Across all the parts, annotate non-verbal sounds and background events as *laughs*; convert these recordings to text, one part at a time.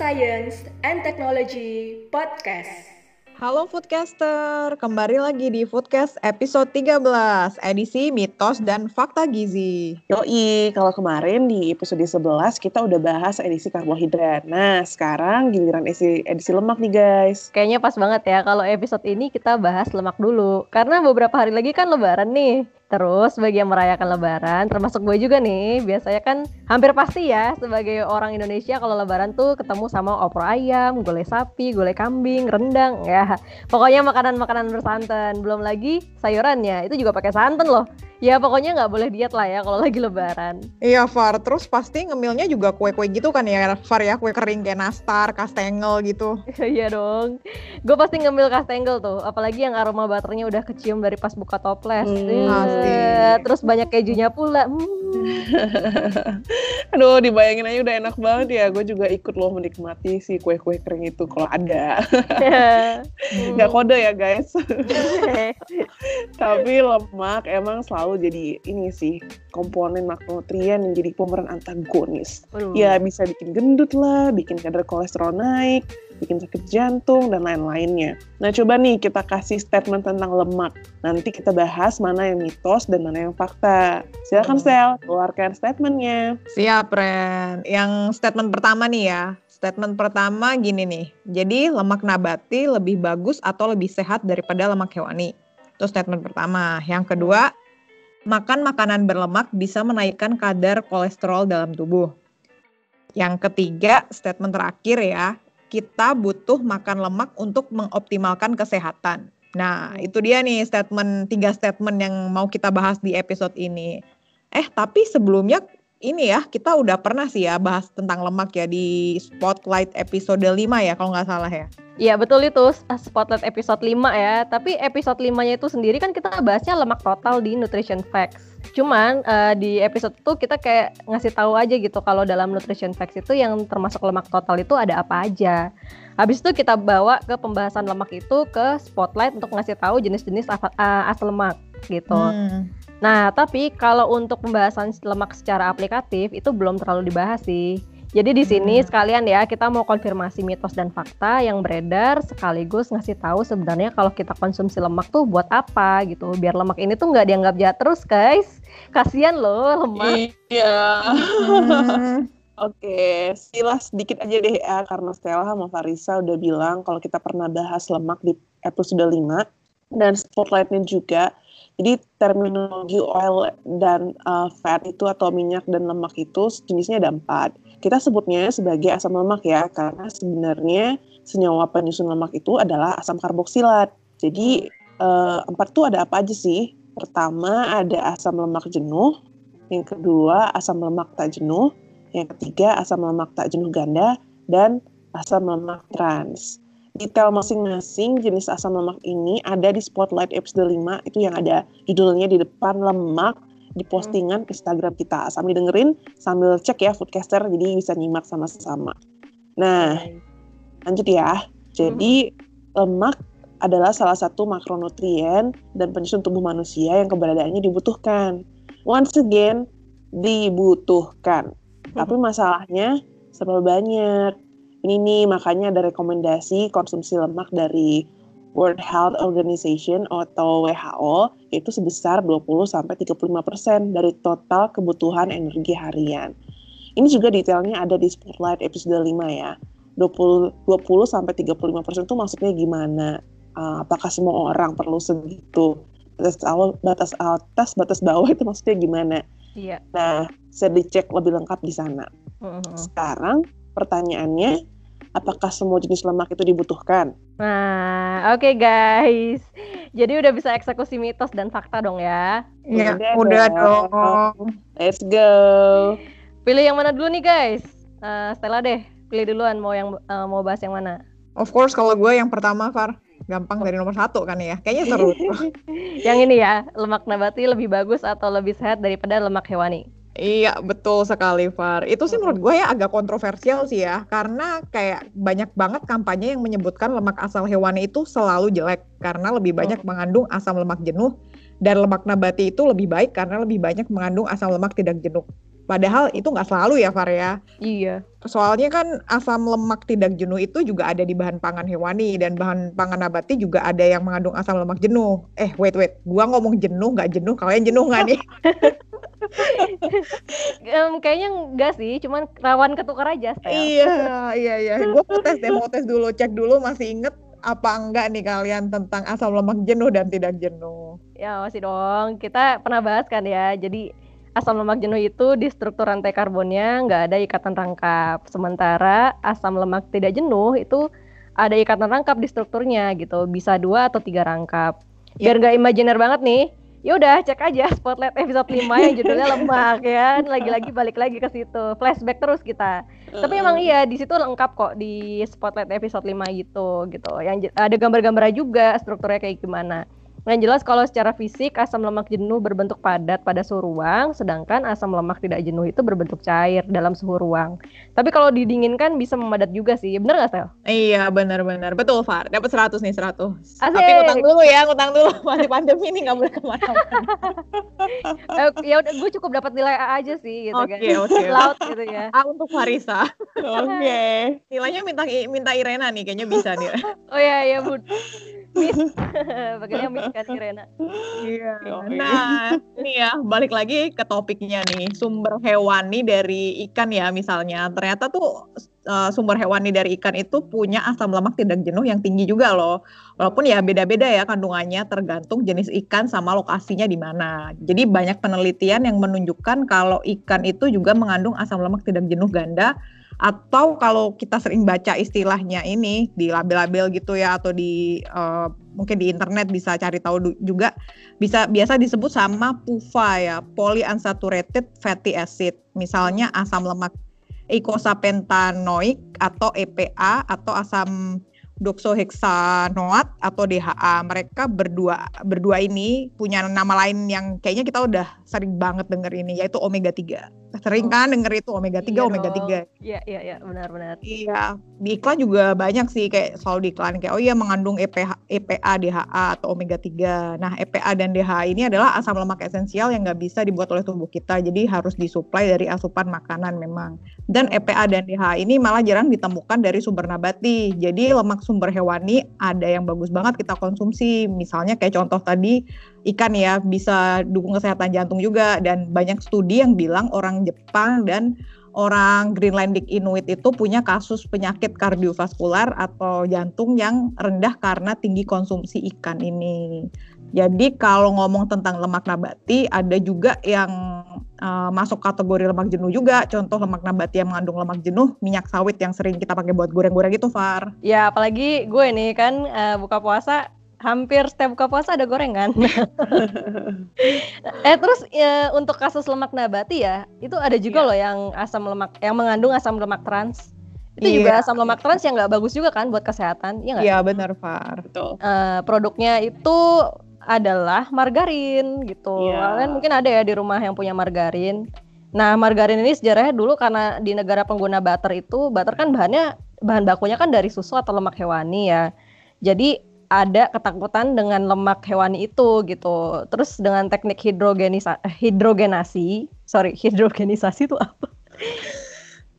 Science and Technology Podcast. Halo Foodcaster, kembali lagi di Foodcast episode 13, edisi Mitos dan Fakta Gizi. Yoi, kalau kemarin di episode 11 kita udah bahas edisi karbohidrat. Nah, sekarang giliran edisi, edisi lemak nih guys. Kayaknya pas banget ya kalau episode ini kita bahas lemak dulu. Karena beberapa hari lagi kan lebaran nih. Terus bagi yang merayakan lebaran, termasuk gue juga nih, biasanya kan hampir pasti ya sebagai orang Indonesia kalau lebaran tuh ketemu sama opor ayam, gulai sapi, gulai kambing, rendang ya. Pokoknya makanan-makanan bersantan. Belum lagi sayurannya, itu juga pakai santan loh. Ya pokoknya nggak boleh diet lah ya kalau lagi lebaran. Iya Far, terus pasti ngemilnya juga kue-kue gitu kan ya Far ya, kue kering kayak nastar, kastengel gitu. *laughs* Iya dong, gue pasti ngemil kastengel tuh, apalagi yang aroma butternya udah kecium dari pas buka toples. Hmm, Iya, Terus banyak kejunya pula. Hmm. *laughs* Aduh, dibayangin aja udah enak banget ya. Gue juga ikut loh menikmati si kue-kue kering itu kalau ada. *laughs* Nggak kode ya guys. Tapi lemak emang selalu jadi ini sih komponen makronutrien yang jadi pemeran antagonis. Waduh. Ya bisa bikin gendut lah, bikin kadar kolesterol naik, bikin sakit jantung dan lain-lainnya. Nah coba nih kita kasih statement tentang lemak. Nanti kita bahas mana yang mitos dan mana yang fakta. Silakan Sel, keluarkan statementnya. Siap Ren. Yang statement pertama nih ya. Statement pertama gini nih. Jadi lemak nabati lebih bagus atau lebih sehat daripada lemak hewani. Itu statement pertama. Yang kedua, makan makanan berlemak bisa menaikkan kadar kolesterol dalam tubuh. Yang ketiga, statement terakhir ya, kita butuh makan lemak untuk mengoptimalkan kesehatan. Nah, itu dia nih statement tiga statement yang mau kita bahas di episode ini. Eh, tapi sebelumnya ini ya, kita udah pernah sih ya bahas tentang lemak ya di Spotlight episode 5 ya kalau nggak salah ya. Iya betul itu Spotlight episode 5 ya. Tapi episode 5-nya itu sendiri kan kita bahasnya lemak total di Nutrition Facts. Cuman eh, di episode itu kita kayak ngasih tahu aja gitu kalau dalam Nutrition Facts itu yang termasuk lemak total itu ada apa aja. Habis itu kita bawa ke pembahasan lemak itu ke Spotlight untuk ngasih tahu jenis-jenis apa- eh, asal lemak gitu. Hmm. Nah, tapi kalau untuk pembahasan lemak secara aplikatif itu belum terlalu dibahas sih. Jadi di sini Hmm. sekalian ya kita mau konfirmasi mitos dan fakta yang beredar sekaligus ngasih tahu sebenarnya kalau kita konsumsi lemak tuh buat apa gitu. Biar lemak ini tuh nggak dianggap jahat terus, guys. Kasian loh lemak. Iya. Hmm. *laughs* Oke, silah sedikit aja deh ya, karena Stella sama Farisa udah bilang kalau kita pernah bahas lemak di episode 5, dan spotlightnya juga. Jadi terminologi oil dan uh, fat itu atau minyak dan lemak itu jenisnya ada empat. Kita sebutnya sebagai asam lemak ya, karena sebenarnya senyawa penyusun lemak itu adalah asam karboksilat. Jadi uh, empat itu ada apa aja sih? Pertama ada asam lemak jenuh, yang kedua asam lemak tak jenuh, yang ketiga asam lemak tak jenuh ganda, dan asam lemak trans. Detail masing-masing jenis asam lemak ini ada di Spotlight episode 5, itu yang ada judulnya di depan lemak di postingan Instagram kita. Sambil dengerin, sambil cek ya Foodcaster, jadi bisa nyimak sama-sama. Nah, lanjut ya. Jadi, lemak adalah salah satu makronutrien dan penyusun tubuh manusia yang keberadaannya dibutuhkan. Once again, dibutuhkan. Tapi masalahnya serba banyak. Ini nih makanya ada rekomendasi konsumsi lemak dari World Health Organization atau WHO yaitu sebesar 20 sampai 35% dari total kebutuhan energi harian. Ini juga detailnya ada di Spotlight episode 5 ya. 20 20 sampai 35% itu maksudnya gimana? Uh, apakah semua orang perlu segitu? Batas awal, batas atas, batas bawah itu maksudnya gimana? Iya. Nah, saya dicek lebih lengkap di sana. Mhm. Sekarang pertanyaannya, apakah semua jenis lemak itu dibutuhkan? Nah, oke guys. Jadi udah bisa eksekusi mitos dan fakta dong ya. Iya, Udah udah dong. dong. Let's go. Pilih yang mana dulu nih guys? Eh, Stella deh, pilih duluan mau yang eh, mau bahas yang mana? Of course kalau gue yang pertama Far, gampang dari nomor satu kan ya. Kayaknya seru. *laughs* Yang ini ya, lemak nabati lebih bagus atau lebih sehat daripada lemak hewani? Iya, betul sekali, Far. Itu sih menurut gue ya agak kontroversial sih ya, karena kayak banyak banget kampanye yang menyebutkan lemak asal hewani itu selalu jelek, karena lebih banyak mengandung asam lemak jenuh, dan lemak nabati itu lebih baik karena lebih banyak mengandung asam lemak tidak jenuh. Padahal itu nggak selalu ya, Far ya. Iya. Soalnya kan asam lemak tidak jenuh itu juga ada di bahan pangan hewani dan bahan pangan nabati juga ada yang mengandung asam lemak jenuh. Eh, wait wait, gua ngomong jenuh nggak jenuh, kalian jenuh nggak nih? *laughs* Em, kayaknya enggak sih, cuman rawan ketukar aja. Stel. iya, iya, iya. Gua mau tes deh, mau tes dulu, cek dulu masih inget apa enggak nih kalian tentang asam lemak jenuh dan tidak jenuh. Ya masih dong. Kita pernah bahas kan ya. Jadi asam lemak jenuh itu di struktur rantai karbonnya nggak ada ikatan rangkap. Sementara asam lemak tidak jenuh itu ada ikatan rangkap di strukturnya gitu. Bisa dua atau tiga rangkap. Biar nggak imajiner banget nih. Ya udah cek aja spotlight episode 5 yang judulnya lemak ya. Lagi-lagi balik lagi ke situ. Flashback terus kita. Tapi emang iya di situ lengkap kok di spotlight episode 5 gitu gitu. Yang ada gambar-gambarnya juga strukturnya kayak gimana. Yang jelas kalau secara fisik asam lemak jenuh berbentuk padat pada suhu ruang, sedangkan asam lemak tidak jenuh itu berbentuk cair dalam suhu ruang. Tapi kalau didinginkan bisa memadat juga sih, bener nggak Sel? Iya, benar-benar. Betul, Far. Dapat 100 nih, 100. Asik. Tapi ngutang dulu ya, ngutang dulu. *laughs* Masih pandemi nih, nggak boleh ke mana-mana. *laughs* Eh, ya udah, gue cukup dapat nilai A aja sih, gitu Oke, kan. oke. *laughs* Laut gitu ya. A untuk Farisa. Oke. Nilainya minta minta Irena nih, kayaknya bisa nih. Oh iya iya bud. Miss, *laughs* bagiannya Miss kan Irena. Iya. Yoi. Nah, ini ya balik lagi ke topiknya nih, sumber hewani dari ikan ya misalnya. Ternyata tuh eh, sumber hewani dari ikan itu punya asam lemak tidak jenuh yang tinggi juga loh. Walaupun ya beda-beda ya kandungannya tergantung jenis ikan sama lokasinya di mana. Jadi banyak penelitian yang menunjukkan kalau ikan itu juga mengandung asam lemak tidak jenuh ganda atau kalau kita sering baca istilahnya ini di label-label gitu ya atau di eh, mungkin di internet bisa cari tahu juga bisa biasa disebut sama PUFA ya polyunsaturated fatty acid. Misalnya asam lemak eicosapentaenoic atau EPA atau asam doxohexanoat atau DHA mereka berdua berdua ini punya nama lain yang kayaknya kita udah sering banget denger ini yaitu omega 3 sering kan denger itu omega 3 Iya omega dong. 3 Iya iya iya benar-benar. Iya, di iklan juga banyak sih kayak selalu di iklan kayak oh iya mengandung EPH, EPA, DHA atau omega 3. Nah, EPA dan DHA ini adalah asam lemak esensial yang nggak bisa dibuat oleh tubuh kita. Jadi harus disuplai dari asupan makanan memang. Dan EPA dan DHA ini malah jarang ditemukan dari sumber nabati. Jadi lemak sumber hewani ada yang bagus banget kita konsumsi. Misalnya kayak contoh tadi ikan ya bisa dukung kesehatan jantung juga dan banyak studi yang bilang orang Jepang dan orang Greenlandic Inuit itu punya kasus penyakit kardiovaskular atau jantung yang rendah karena tinggi konsumsi ikan ini. Jadi kalau ngomong tentang lemak nabati ada juga yang uh, masuk kategori lemak jenuh juga. Contoh lemak nabati yang mengandung lemak jenuh, minyak sawit yang sering kita pakai buat goreng-goreng itu, Far. Ya apalagi gue nih kan eh, buka puasa hampir setiap buka puasa ada gorengan. *laughs* eh terus ya, untuk kasus lemak nabati ya itu ada juga Iya. loh yang asam lemak yang mengandung asam lemak trans. Itu Iya. juga asam lemak trans yang nggak bagus juga kan buat kesehatan, iya nggak? Iya, benar, Far. Betul. Eh, produknya itu adalah margarin gitu. Kalian mungkin ada ya di rumah yang punya margarin. Nah, margarin ini sejarahnya dulu karena di negara pengguna butter itu, butter kan bahannya bahan bakunya kan dari susu atau lemak hewani ya. Jadi ada ketakutan dengan lemak hewani itu gitu. Terus dengan teknik hidrogenisa eh, hidrogenasi, sorry *laughs* hidrogenisasi itu apa?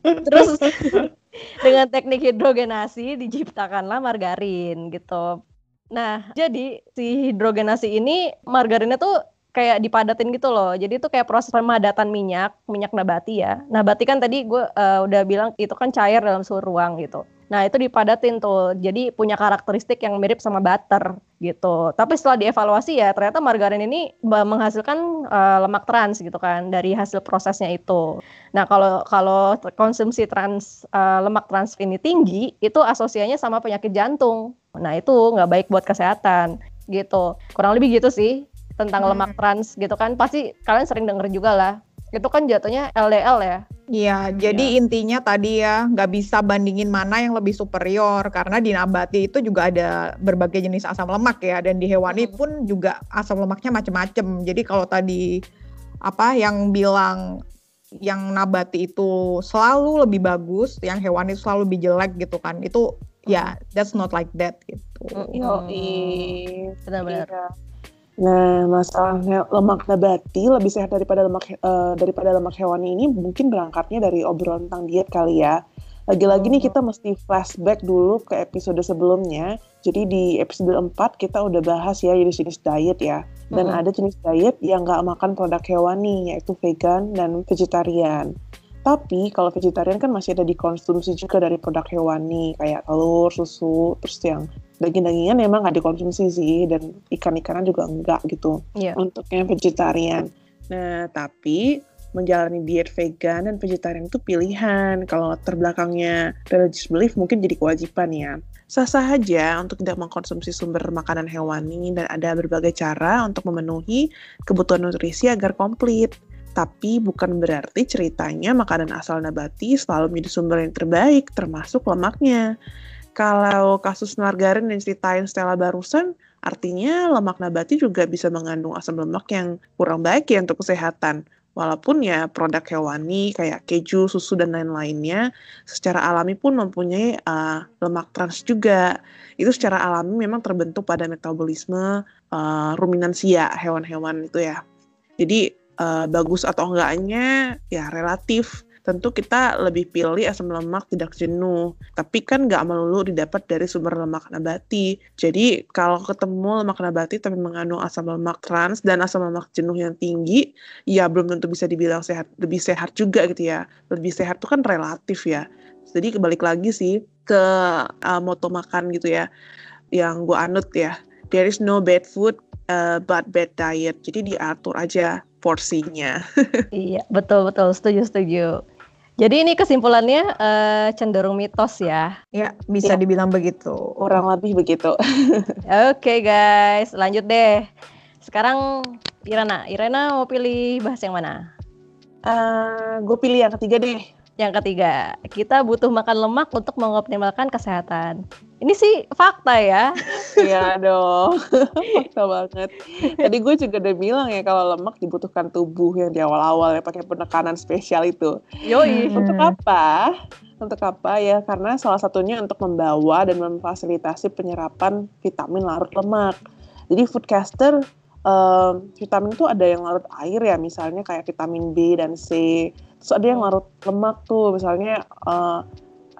Terus *laughs* dengan teknik hidrogenasi diciptakanlah margarin gitu. Nah, jadi si hidrogenasi ini margarinnya tuh kayak dipadatin gitu loh. Jadi itu kayak proses pemadatan minyak, minyak nabati ya. Nabati kan tadi gue eh, udah bilang itu kan cair dalam suhu ruang gitu. Nah, itu dipadatin tuh. Jadi punya karakteristik yang mirip sama butter gitu. Tapi setelah dievaluasi ya ternyata margarin ini menghasilkan eh, lemak trans gitu kan dari hasil prosesnya itu. Nah, kalau kalau konsumsi trans eh, lemak trans ini tinggi, itu asosiasinya sama penyakit jantung. Nah, itu nggak baik buat kesehatan gitu. Kurang lebih gitu sih tentang Hmm. lemak trans gitu kan. Pasti kalian sering denger juga lah. Itu kan jatuhnya LDL ya. Iya, jadi intinya tadi ya nggak bisa bandingin mana yang lebih superior karena di nabati itu juga ada berbagai jenis asam lemak ya dan di hewani Hmm. pun juga asam lemaknya macam-macam. Jadi kalau tadi apa yang bilang yang nabati itu selalu lebih bagus, yang hewani itu selalu lebih jelek gitu kan. Itu ya that's not like that gitu. Mm-mm. Yoi. Benar-benar. Iya. Nah, masalahnya lemak nabati lebih sehat daripada lemak uh, daripada lemak hewani ini mungkin berangkatnya dari obrolan tentang diet kali ya. Lagi-lagi nih kita mesti flashback dulu ke episode sebelumnya. Jadi di episode 4 kita udah bahas ya jenis-jenis diet ya. Dan hmm. ada jenis diet yang nggak makan produk hewani, yaitu vegan dan vegetarian. Tapi kalau vegetarian kan masih ada dikonsumsi juga dari produk hewani, kayak telur, susu, terus yang daging-dagingan memang nggak dikonsumsi sih, dan ikan-ikanan juga enggak gitu yeah. untuk yang vegetarian. Nah, tapi menjalani diet vegan dan vegetarian itu pilihan. Kalau terbelakangnya religious belief mungkin jadi kewajiban ya. Sah-sah aja untuk tidak mengkonsumsi sumber makanan hewani dan ada berbagai cara untuk memenuhi kebutuhan nutrisi agar komplit. Tapi bukan berarti ceritanya makanan asal nabati selalu menjadi sumber yang terbaik, termasuk lemaknya. Kalau kasus margarin yang ceritain Stella barusan, artinya lemak nabati juga bisa mengandung asam lemak yang kurang baik ya untuk kesehatan. Walaupun ya produk hewani kayak keju, susu, dan lain-lainnya secara alami pun mempunyai uh, lemak trans juga. Itu secara alami memang terbentuk pada metabolisme uh, ruminansia hewan-hewan itu ya. Jadi uh, bagus atau enggaknya ya relatif tentu kita lebih pilih asam lemak tidak jenuh. Tapi kan nggak melulu didapat dari sumber lemak nabati. Jadi kalau ketemu lemak nabati tapi mengandung asam lemak trans dan asam lemak jenuh yang tinggi, ya belum tentu bisa dibilang sehat. Lebih sehat juga gitu ya. Lebih sehat itu kan relatif ya. Jadi kebalik lagi sih ke uh, moto makan gitu ya, yang gue anut ya. There is no bad food uh, but bad diet. Jadi diatur aja porsinya. *laughs* iya, betul betul, setuju setuju. Jadi ini kesimpulannya uh, cenderung mitos ya. Ya, bisa ya. dibilang begitu. Kurang lebih begitu. *laughs* Oke okay, guys, lanjut deh. Sekarang Irena, Irena mau pilih bahas yang mana? Uh, eh, gue pilih yang ketiga deh. Yang ketiga, kita butuh makan lemak untuk mengoptimalkan kesehatan. Ini sih fakta ya. *laughs* Iya dong, fakta banget. Tadi gue juga udah bilang ya kalau lemak dibutuhkan tubuh yang di awal-awal ya pakai penekanan spesial itu. Yoi. Untuk apa? Untuk apa ya? Karena salah satunya untuk membawa dan memfasilitasi penyerapan vitamin larut lemak. Jadi foodcaster um, vitamin itu ada yang larut air ya, misalnya kayak vitamin B dan C Terus ada yang larut lemak tuh, misalnya uh,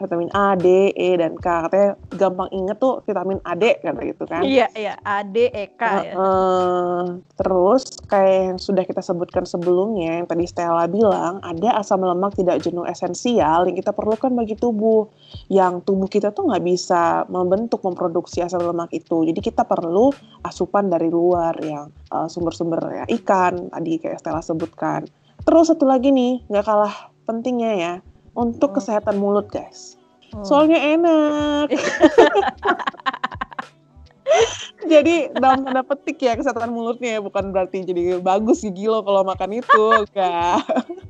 vitamin A, D, E, dan K. Katanya gampang inget tuh vitamin A, D, kata gitu kan. Iya, iya. A, D, E, K uh, ya. Uh, terus kayak yang sudah kita sebutkan sebelumnya, yang tadi Stella bilang, ada asam lemak tidak jenuh esensial yang kita perlukan bagi tubuh. Yang tubuh kita tuh nggak bisa membentuk, memproduksi asam lemak itu. Jadi kita perlu asupan dari luar yang uh, sumber-sumber ya, ikan, tadi kayak Stella sebutkan Terus satu lagi nih, nggak kalah pentingnya ya, untuk hmm. kesehatan mulut guys. Hmm. Soalnya enak. *laughs* jadi dalam tanda petik ya kesehatan mulutnya bukan berarti jadi bagus gigi lo kalau makan itu enggak.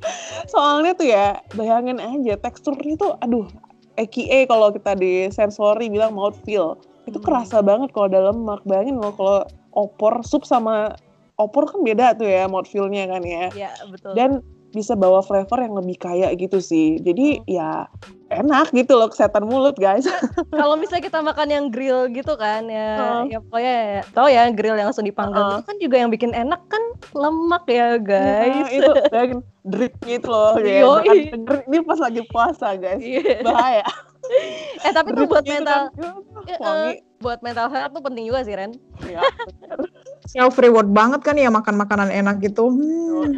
*laughs* Soalnya tuh ya bayangin aja teksturnya tuh aduh EKE kalau kita di sensori bilang mouthfeel itu hmm. kerasa banget kalau ada lemak. Bayangin lo kalau opor sup sama opor kan beda tuh ya mouthfeel-nya kan ya. Iya, betul. Dan bisa bawa flavor yang lebih kaya gitu sih. Jadi hmm. ya enak gitu loh kesehatan mulut guys. *laughs* Kalau misalnya kita makan yang grill gitu kan ya, ya pokoknya ya, tau ya grill yang langsung dipanggang uh. itu kan juga yang bikin enak kan lemak ya guys. Ya, itu dan dripnya itu loh *laughs* ya. Ini pas lagi puasa guys, yeah. bahaya. *laughs* eh tapi tuh buat mental, kan, uh, buat mental health tuh penting juga sih Ren. Iya self reward banget kan ya makan makanan enak gitu. Hmm.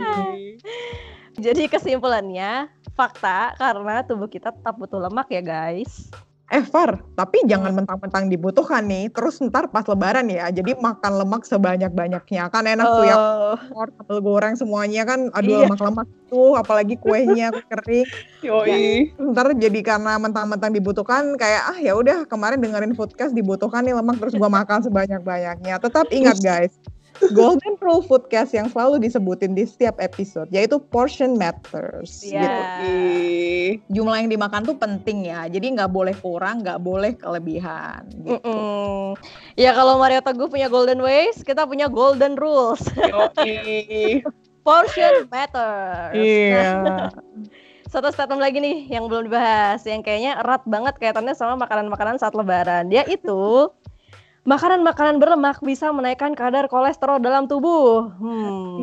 Jadi kesimpulannya fakta karena tubuh kita tetap butuh lemak ya guys. Eh Far, tapi jangan mentang-mentang dibutuhkan nih, terus ntar pas lebaran ya, jadi makan lemak sebanyak-banyaknya. Kan enak tuh ya, oh. sambal goreng semuanya kan, aduh iya. lemak-lemak tuh, apalagi kuenya *laughs* kering. Yoi. Ya, ntar jadi karena mentang-mentang dibutuhkan, kayak ah ya udah kemarin dengerin podcast dibutuhkan nih lemak, terus gua makan sebanyak-banyaknya. Tetap ingat guys, golden rule foodcast yang selalu disebutin di setiap episode yaitu portion matters yeah. gitu. Jumlah yang dimakan tuh penting ya. Jadi nggak boleh kurang, nggak boleh kelebihan gitu. Mm -mm. Ya kalau Mario Teguh punya golden ways, kita punya golden rules. *laughs* portion matters. Iya. Yeah. *laughs* satu statement lagi nih yang belum dibahas yang kayaknya erat banget kaitannya sama makanan-makanan saat lebaran. Dia itu makanan-makanan berlemak bisa menaikkan kadar kolesterol dalam tubuh. Hmm.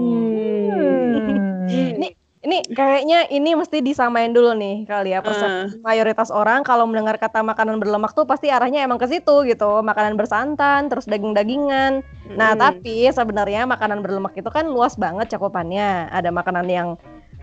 Hmm. Ini ini kayaknya ini mesti disamain dulu nih kali ya persepsi mayoritas orang kalau mendengar kata makanan berlemak tuh pasti arahnya emang ke situ gitu, makanan bersantan, terus daging-dagingan. Nah, Mm-mm. tapi sebenarnya makanan berlemak itu kan luas banget cakupannya. Ada makanan yang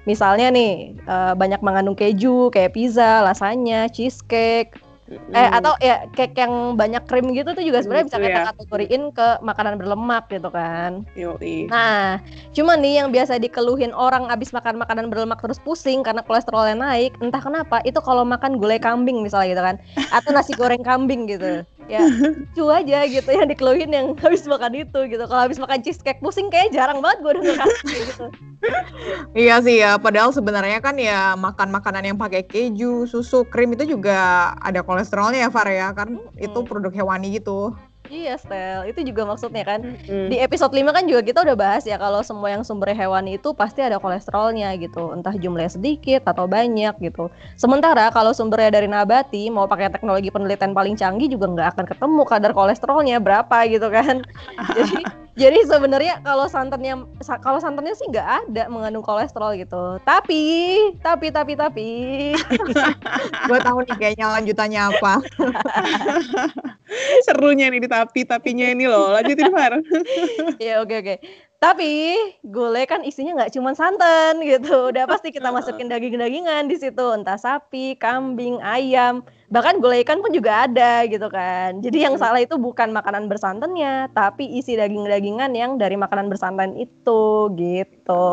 misalnya nih eh, banyak mengandung keju kayak pizza, lasagna, cheesecake, Mm-mm. eh atau ya cake yang banyak krim gitu tuh juga sebenarnya bisa Gitu kita ya. kategoriin ke makanan berlemak gitu kan. Yoi. Nah, cuman nih yang biasa dikeluhin orang abis makan makanan berlemak terus pusing karena kolesterolnya naik, entah kenapa itu kalau makan gulai kambing misalnya gitu kan, atau nasi goreng kambing gitu. Ya, cu aja gitu yang dikeluhin yang *laughs* habis makan itu gitu. Kalau habis makan cheesecake pusing kayak jarang banget gue denger kasus kayak gitu. *laughs* Iya sih ya, padahal sebenarnya kan ya makan makanan yang pakai keju, susu, krim itu juga ada kolesterolnya ya Far ya, kan itu produk hewani gitu. Iya, Stel. Itu juga maksudnya kan. Mm. Di episode 5 kan juga kita udah bahas ya kalau semua yang sumber hewani itu pasti ada kolesterolnya gitu. Entah jumlahnya sedikit atau banyak gitu. Sementara kalau sumbernya dari nabati mau pakai teknologi penelitian paling canggih juga nggak akan ketemu kadar kolesterolnya berapa gitu kan. *laughs* jadi jadi sebenarnya kalau santannya sa- kalau santannya sih nggak ada mengandung kolesterol gitu. Tapi tapi tapi tapi *laughs* Gue tahu nih kayaknya lanjutannya apa. *laughs* Serunya nih di tapi tapinya ini loh. Lanjutin Far. *laughs* ya oke oke. Tapi gulai kan isinya nggak cuma santan gitu. Udah pasti kita masukin daging-dagingan di situ, entah sapi, kambing, ayam, bahkan gulai ikan pun juga ada gitu kan. Jadi yang Hmm. salah itu bukan makanan bersantannya, tapi isi daging-dagingan yang dari makanan bersantan itu gitu.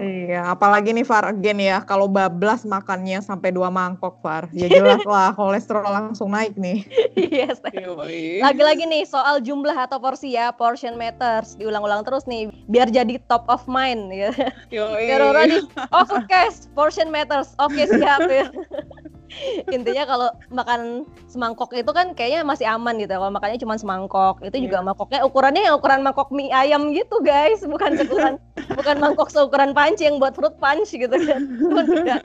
Iya, apalagi nih Far again ya, kalau bablas makannya sampai dua mangkok Far, ya jelas *laughs* lah kolesterol langsung naik nih. Iya. Steph. Yoi. Lagi-lagi nih soal jumlah atau porsi ya, portion matters. Diulang-ulang terus nih biar jadi top of mind ya. Yoi. Nih, oh foodcast, portion matters. Oke siap ya. *laughs* *laughs* Intinya kalau makan semangkok itu kan kayaknya masih aman gitu. ya. Kalau makannya cuma semangkok, itu juga mangkoknya ukurannya yang ukuran mangkok mie ayam gitu guys, bukan ukuran *laughs* bukan mangkok seukuran panci yang buat fruit punch gitu kan. *laughs* Tidak.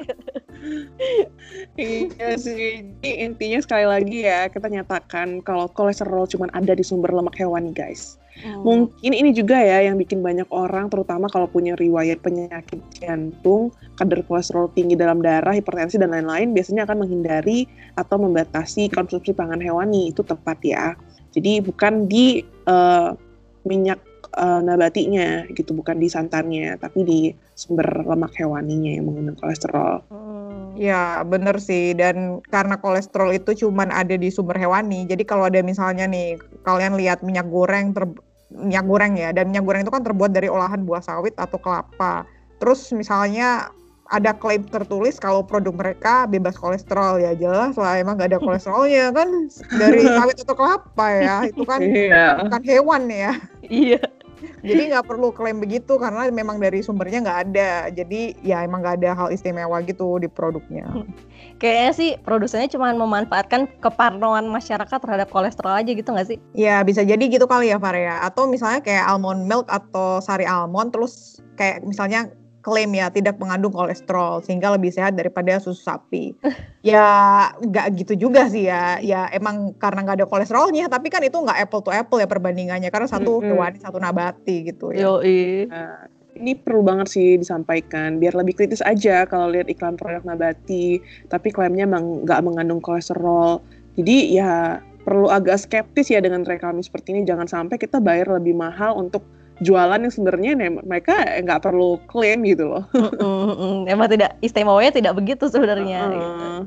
Iya sih. Intinya sekali lagi ya kita nyatakan kalau kolesterol cuma ada di sumber lemak hewani guys. Mungkin ini juga ya yang bikin banyak orang terutama kalau punya riwayat penyakit jantung, kadar kolesterol tinggi dalam darah, hipertensi dan lain-lain biasanya akan menghindari atau membatasi konsumsi pangan hewani. Itu tepat ya. Jadi bukan di eh, minyak eh, nabatinya gitu, bukan di santannya, tapi di sumber lemak hewaninya yang mengandung kolesterol. Hmm. Ya bener sih, dan karena kolesterol itu cuman ada di sumber hewani, jadi kalau ada misalnya nih, kalian lihat minyak goreng, ter, minyak goreng ya, dan minyak goreng itu kan terbuat dari olahan buah sawit atau kelapa. Terus misalnya ada klaim tertulis kalau produk mereka bebas kolesterol ya jelas lah emang gak ada *laughs* kolesterolnya kan dari *laughs* sawit atau kelapa ya itu kan Iya. bukan hewan ya Iya. Jadi nggak perlu klaim begitu karena memang dari sumbernya nggak ada jadi ya emang nggak ada hal istimewa gitu di produknya *laughs* Kayaknya sih produsennya cuma memanfaatkan keparnoan masyarakat terhadap kolesterol aja gitu nggak sih? Ya bisa jadi gitu kali ya Faria. Atau misalnya kayak almond milk atau sari almond terus kayak misalnya klaim ya tidak mengandung kolesterol sehingga lebih sehat daripada susu sapi. *laughs* ya nggak gitu juga sih ya. Ya emang karena nggak ada kolesterolnya tapi kan itu nggak apple to apple ya perbandingannya karena satu Mm-mm. hewani satu nabati gitu ya. Yoi. Nah, ini perlu banget sih disampaikan biar lebih kritis aja kalau lihat iklan produk nabati tapi klaimnya emang nggak mengandung kolesterol jadi ya perlu agak skeptis ya dengan reklame seperti ini jangan sampai kita bayar lebih mahal untuk jualan yang sebenarnya ne- mereka nggak perlu klaim gitu loh Mm-mm. Emang tidak istimewanya tidak begitu sebenarnya. gitu. Heeh.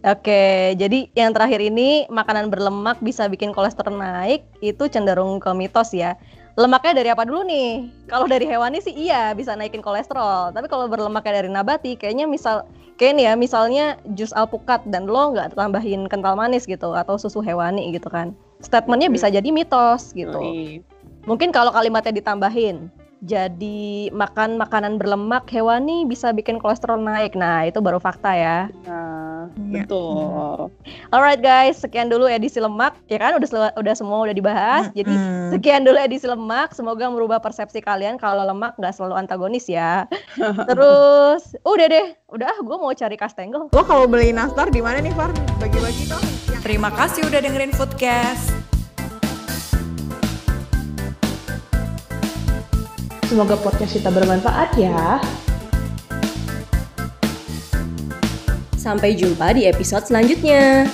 Oke, jadi yang terakhir ini makanan berlemak bisa bikin kolesterol naik itu cenderung ke mitos ya. Lemaknya dari apa dulu nih? Kalau dari hewani sih iya bisa naikin kolesterol. Tapi kalau berlemaknya dari nabati, kayaknya misal kayak nih ya, misalnya jus alpukat dan lo nggak tambahin kental manis gitu atau susu hewani gitu kan. Statementnya bisa jadi mitos gitu. Yoi. Mungkin kalau kalimatnya ditambahin, jadi makan makanan berlemak hewani bisa bikin kolesterol naik. Nah, itu baru fakta ya. Nah, Iya. betul Alright guys, sekian dulu edisi lemak. Ya kan udah udah semua udah dibahas. Jadi sekian dulu edisi lemak. Semoga merubah persepsi kalian kalau lemak nggak selalu antagonis ya. *laughs* Terus udah deh, udah gue mau cari kastengel. Lo kalau beli nastar di mana nih Far? Bagi-bagi dong. Terima kasih udah dengerin Foodcast. Semoga podcast kita bermanfaat ya. Sampai jumpa di episode selanjutnya.